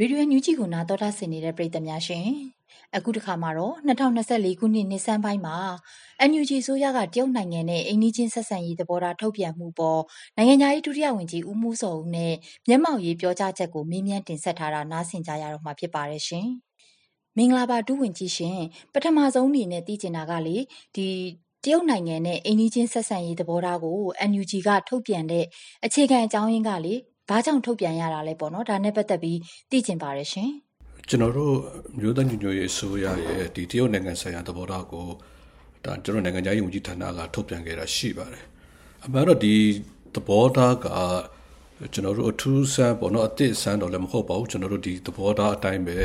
ရေဒီယိုညူဂျီကိုနာတော်တာဆင်နေတဲ့ပရိသတ်များရှင်အခုတစ်ခါမှာတော့2024ခုနှစ်နှစ်ဆန်းပိုင်းမှာ NUG ဆိုရကတရုတ်နိုင်ငံနဲ့အိန္ဒိချင်းဆက်ဆံရေးသဘောထားထုတ်ပြန်မှုပေါ်နိုင်ငံသားရေးဒုတိယဝန်ကြီးဦးမိုးစောဦးနဲ့မျက်မှောက်ရေးပြောကြားချက်ကိုမေးမြန်းတင်ဆက်ထားတာနားဆင်ကြရတော့မှာဖြစ်ပါတယ်ရှင်မင်္ဂလာပါဒုဝန်ကြီးရှင်ပထမဆုံးအနေနဲ့သိချင်တာကလေဒီတရုတ်နိုင်ငံနဲ့အိန္ဒိချင်းဆက်ဆံရေးသဘောထားကို NUG ကထုတ်ပြန်တဲ့အခြေခံအကြောင်းရင်းကလေ ဘာကြောင့်ထုတ်ပြန်ရတာလဲပေါ့နော်ဒါနဲ့ပတ်သက်ပြီးသိချင်ပါတယ်ရှင်ကျွန်တော်တို့မျိုးသားညီညွတ်ရေးအစိုးရရဲ့ဒီတရုတ်နိုင်ငံဆိုင်ရာသဘောထားကိုဒါကျွန်တော်နိုင်ငံခြားရေးဝန်ကြီးဌာနကထုတ်ပြန်ခဲ့တာရှိပါတယ်အမှန်တော့ဒီသဘောထားကကျွန်တော်တို့အထူးဆန်းပေါ့နော်အစ်စ်ဆန်းတော့လည်းမဟုတ်ပါဘူးကျွန်တော်တို့ဒီသဘောထားအတိုင်းပဲ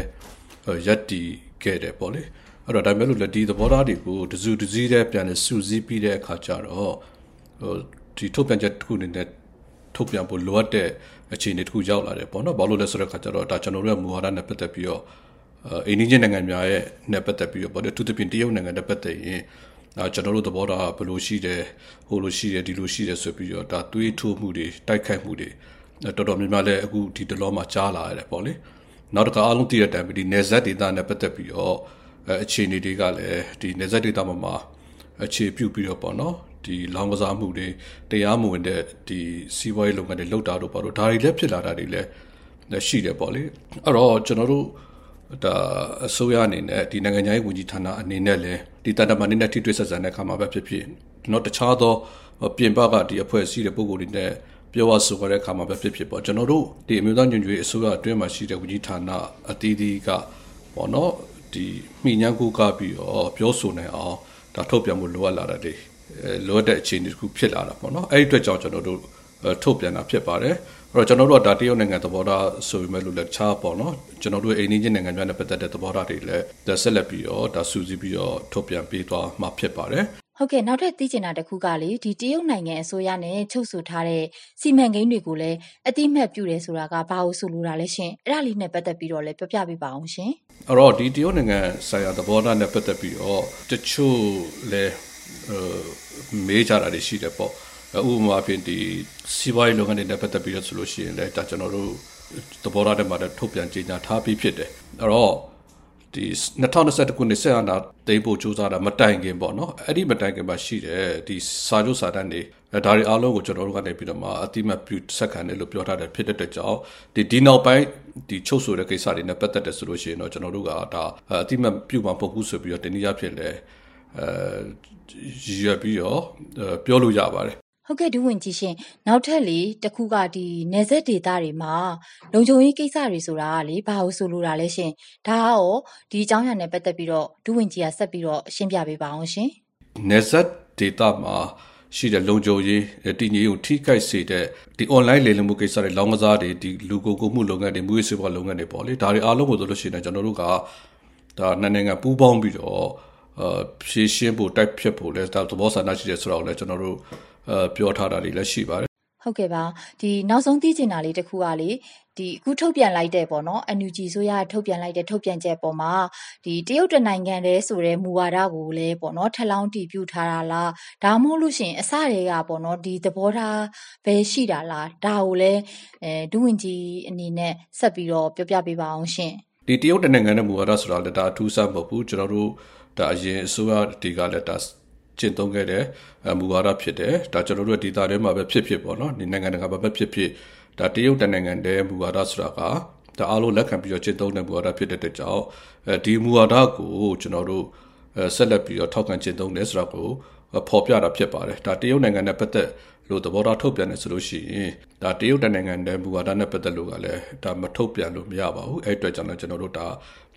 ရက်တီခဲ့တယ်ပေါ့လေအဲ့တော့ဒါမဲ့လို့လည်းဒီသဘောထားတွေကိုတစုတစည်းတည်းပြန်စုစည်းပြီးတဲ့အခါကျတော့ဟိုဒီထုတ်ပြန်ချက်တစ်ခုအနေနဲ့ ထုတ်ပြန်ဖို့လိုအပ်တဲ့အခြေအနေတစ်ခုရောက်လာတယ်ပေါ့နော်ဘာလို့လဲဆိုတဲ့ခါကျတော့ဒါကျွန်တော်တို့ရဲ့မူဝါဒနဲ့ပတ်သက်ပြီးတော့အိန္ဒိယနိုင်ငံများရဲ့နဲ့ပတ်သက်ပြီးတော့ပေါ့လေသူတပင်တရုတ်နိုင်ငံနဲ့ပတ်သက်ရင်ဒါကျွန်တော်တို့သဘောထားဘယ်လိုရှိတယ်ဟိုလိုရှိတယ်ဒီလိုရှိတယ်ဆိုပြီးတော့ဒါတွေးထိုးမှုတွေတိုက်ခိုက်မှုတွေတော်တော်များများလည်းအခုဒီတလောမှာကြားလာရတယ်ပေါ့လေနောက်တစ်ခါအားလုံးသိတဲ့တိုင်ဒီနေဇက်ဒေတာနဲ့ပတ်သက်ပြီးတော့အခြေအနေတွေကလည်းဒီနေဇက်ဒေတာမှာမှာအခြေပြုပြီးတော့ပေါ့နော် ဒီလောင်ကစားမှုတွေတရားမဝင်တဲ့ဒီစီးပွားရေးလုပ်ငန်းတွေလုပ်တာတို့ပေါ့တော့ဒါတွေလည်းဖြစ်လာတာတွေလည်းရှိတယ်ပေါ့လေအဲ့တော့ကျွန်တော်တို့ဒါအစိုးရအနေနဲ့ဒီနိုင်ငံခြားရေးဝန်ကြီးဌာနအနေနဲ့လည်းဒီတန်တမာနေနဲ့ထိတွေ့ဆက်ဆံတဲ့အခါမှာပဲဖြစ်ဖြစ်တော့တခြားသောပြင်ပကဒီအဖွဲ့အစည်းတွေပုံကိုယ်တွေနဲ့ပြောရဆိုရတဲ့အခါမှာပဲဖြစ်ဖြစ်ပေါ့ကျွန်တော်တို့ဒီအမျိုးသားညွန့်ကျွေးအစိုးရအတွင်းမှာရှိတဲ့ဝန်ကြီးဌာနအသီးသီးကပေါ့နော်ဒီမိညာကိုကပြီးတော့ပြောဆိုနိုင်အောင်ဒါထုတ်ပြန်မှုလိုအပ်လာတဲ့ လိုအပ်တဲ့အခြေအနေတစ်ခုဖြစ်လာတာပေါ့နော်အဲ့ဒီအတွက်ကြောင့်ကျွန်တော်တို့ထုတ်ပြန်တာဖြစ်ပါတယ်အဲ့တော့ကျွန်တော်တို့ကဒါတရုတ်နိုင်ငံသဘောထားဆိုပေမဲ့လို့လည်းခြားပေါ့နော်ကျွန်တော်တို့အိန္ဒိယနိုင်ငံများနဲ့ပတ်သက်တဲ့သဘောထားတွေလည်းဆက်လက်ပြီးတော့ဒါစူးစီးပြီးတော့ထုတ်ပြန်ပေးသွားမှာဖြစ်ပါတယ်ဟုတ်ကဲ့နောက်ထပ်သိချင်တာတစ်ခုကလေဒီတရုတ်နိုင်ငံအစိုးရနဲ့ချုပ်ဆိုထားတဲ့စီမံကိန်းတွေကိုလည်းအတိမတ်ပြုတယ်ဆိုတာကဘာလို့ဆိုလိုတာလဲရှင်အဲ့ဒါလေးနဲ့ပတ်သက်ပြီးတော့လည်းပြောပြပေးပါအောင်ရှင်အဲ့တော့ဒီတရုတ်နိုင်ငံဆိုင်ရာသဘောထားနဲ့ပတ်သက်ပြီးတော့တချို့လည်း မေးကြတာတွေရှိတယ်ပေါ့ဥပမာဖြင့်ဒီစီးပွားရေးလုပ်ငန်းတွေနဲ့ပတ်သက်ပြီးတော့ဆိုလို့ရှိရင်လည်းဒါကျွန်တော်တို့သဘောထားတွေမှာထုတ်ပြန်ကြေညာထားပြီးဖြစ်တယ်အဲ့တော့ဒီ2021ခုနှစ်ဆက်အာဏာသိမ်းဖို့ကြိုးစားတာမတိုင်ခင်ပေါ့နော်အဲ့ဒီမတိုင်ခင်မှာရှိတယ်ဒီစာချုပ်စာတမ်းတွေဒါတွေအားလုံးကိုကျွန်တော်တို့ကနေပြီးတော့မှအတိမတ်ပြုဆက်ခံတယ်လို့ပြောထားတယ်ဖြစ်တဲ့အတွက်ကြောင့်ဒီဒီနောက်ပိုင်းဒီချုပ်ဆိုတဲ့ကိစ္စတွေနဲ့ပတ်သက်တယ်ဆိုလို့ရှိရင်တော့ကျွန်တော်တို့ကဒါအတိမတ်ပြုမှာပုတ်ဘူးဆိုပြီးတော့တနည်းအားဖြင့်လည်း အဲရပြီးတော့ပြောလို့ရပါတယ်ဟုတ်ကဲ့ဒူးဝင်ကြီးရှင်နောက်ထပ်လေတခုကဒီနေဆက်ဒေတာတွေမှာလုံခြုံရေးကိစ္စတွေဆိုတာကလေဘာလို့ဆိုလိုတာလဲရှင်ဒါကရောဒီအကြောင်းအရာနဲ့ပတ်သက်ပြီးတော့ဒူးဝင်ကြီးကဆက်ပြီးတော့ရှင်းပြပေးပါအောင်ရှင်နေဆက်ဒေတာမှာရှိတဲ့လုံခြုံရေးတည်ငြိမ်ကိုထိခိုက်စေတဲ့ဒီ online လေလံမှုကိစ္စတွေလောင်းကစားတွေဒီလူကိုကိုမှုလုပ်ငန်းတွေမူရေးစေဘလုပ်ငန်းတွေပေါ့လေဒါတွေအားလုံးကိုဆိုလို့ရှိရင်ကျွန်တော်တို့ကဒါနိုင်ငံပူးပေါင်းပြီးတော့ ဖြည့်ရှင်းဖို့တိုက်ဖြတ်ဖို့လဲသဘောဆန္ဒရှိတယ်ဆိုတော့လည်းကျွန်တော်တို့ပြောထားတာတွေလည်းရှိပါတယ်ဟုတ်ကဲ့ပါဒီနောက်ဆုံးသိချင်တာလေးတစ်ခုကလေဒီအခုထုတ်ပြန်လိုက်တဲ့ပေါ့နော် NUG ဆိုရထုတ်ပြန်လိုက်တဲ့ထုတ်ပြန်ချက်ပေါ်မှာဒီတရုတ်တနိုင်ငံတည်းဆိုတဲ့မူဝါဒကိုလည်းပေါ့နော်ထလောင်းတီးပြထားတာလားဒါမှမဟုတ်လို့ရှင်အစတွေကပေါ့နော်ဒီသဘောထားပဲရှိတာလားဒါကိုလည်းအဲဒုဝင်ကြီးအနေနဲ့ဆက်ပြီးတော့ပြောပြပေးပါအောင်ရှင်ဒီတရုတ်တနိုင်ငံရဲ့မူဝါဒဆိုတာလည်းဒါအထူးဆန်းမဟုတ်ဘူးကျွန်တော်တို့ ဒါအရင်အစိုးရတွေကလည်းဒါကျင့်သုံးခဲ့တဲ့မူဝါဒဖြစ်တယ်ဒါကျွန်တော်တို့ဒေသထဲမှာပဲဖြစ်ဖြစ်ပေါ့နော်ဒီနိုင်ငံတကာမှာပဲဖြစ်ဖြစ်ဒါတရုတ်တနိုင်ငံတည်းမူဝါဒဆိုတာကဒါအားလုံးလက်ခံပြီးတော့ကျင့်သုံးတဲ့မူဝါဒဖြစ်တဲ့အတွက်ကြောင့်ဒီမူဝါဒကိုကျွန်တော်တို့ဆက်လက်ပြီးတော့ထောက်ခံကျင့်သုံးတယ်ဆိုတာကိုဖော်ပြတာဖြစ်ပါတယ်ဒါတရုတ်နိုင်ငံနဲ့ပတ်သက်လို့သဘောထားထုတ်ပြန်တယ်ဆိုလို့ရှိရင်ဒါတရုတ်နိုင်ငံတည်းမူဝါဒနဲ့ပတ်သက်လို့ကလည်းဒါမထုတ်ပြန်လို့မရပါဘူးအဲ့အတွက်ကြောင့်လည်းကျွန်တော်တို့ဒါ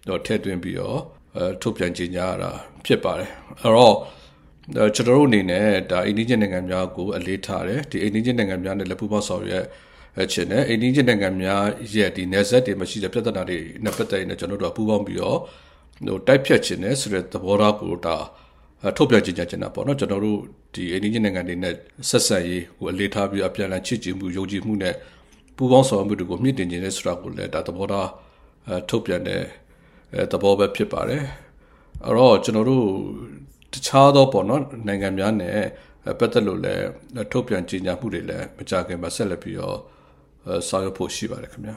တော့ထည့်သွင်းပြီးတော့အဲ ထုတ်ပြန်ကြေညာရတာဖြစ်ပါတယ်အဲ့တော့ကျွန်တော်တို့အနေနဲ့ဒါအိန္ဒိယနိုင်ငံများကိုအလေးထားတယ်ဒီအိန္ဒိယနိုင်ငံများနဲ့လက်ပူးပေါင်းဆောင်ရွက်ချင်တယ်အိန္ဒိယနိုင်ငံများရဲ့ဒီနယ်စပ်တွေမှာရှိတဲ့ပြဿနာတွေနဲ့ပတ်သက်ရင်ကျွန်တော်တို့ကပူးပေါင်းပြီးတော့ဟိုတိုက်ဖြတ်ခြင်းနဲ့ဆိုတဲ့သဘောထားကိုဒါထုတ်ပြန်ကြေညာချင်တာပေါ့နော်ကျွန်တော်တို့ဒီအိန္ဒိယနိုင်ငံတွေနဲ့ဆက်ဆက်ရေးကိုအလေးထားပြီးအပြန်အလှန်ချစ်ကြည်မှုယုံကြည်မှုနဲ့ပူးပေါင်းဆောင်ရွက်မှုတွေကိုမြင့်တင်ခြင်းနဲ့ဆိုတာကိုလည်းဒါသဘောထားထုတ်ပြန်တဲ့ သဘောပဲဖြစ်ပါတယ်အဲ့တော့ကျွန်တော်တို့တခြားသောပေါ့နော်နိုင်ငံများနဲ့ပတ်သက်လို့လည်းထုတ်ပြန်ကြေညာမှုတွေလည်းမကြခင်မှာဆက်လက်ပြီးတော့ဆောင်ရွက်ဖို့ရှိပါတယ်ခင်ဗျာ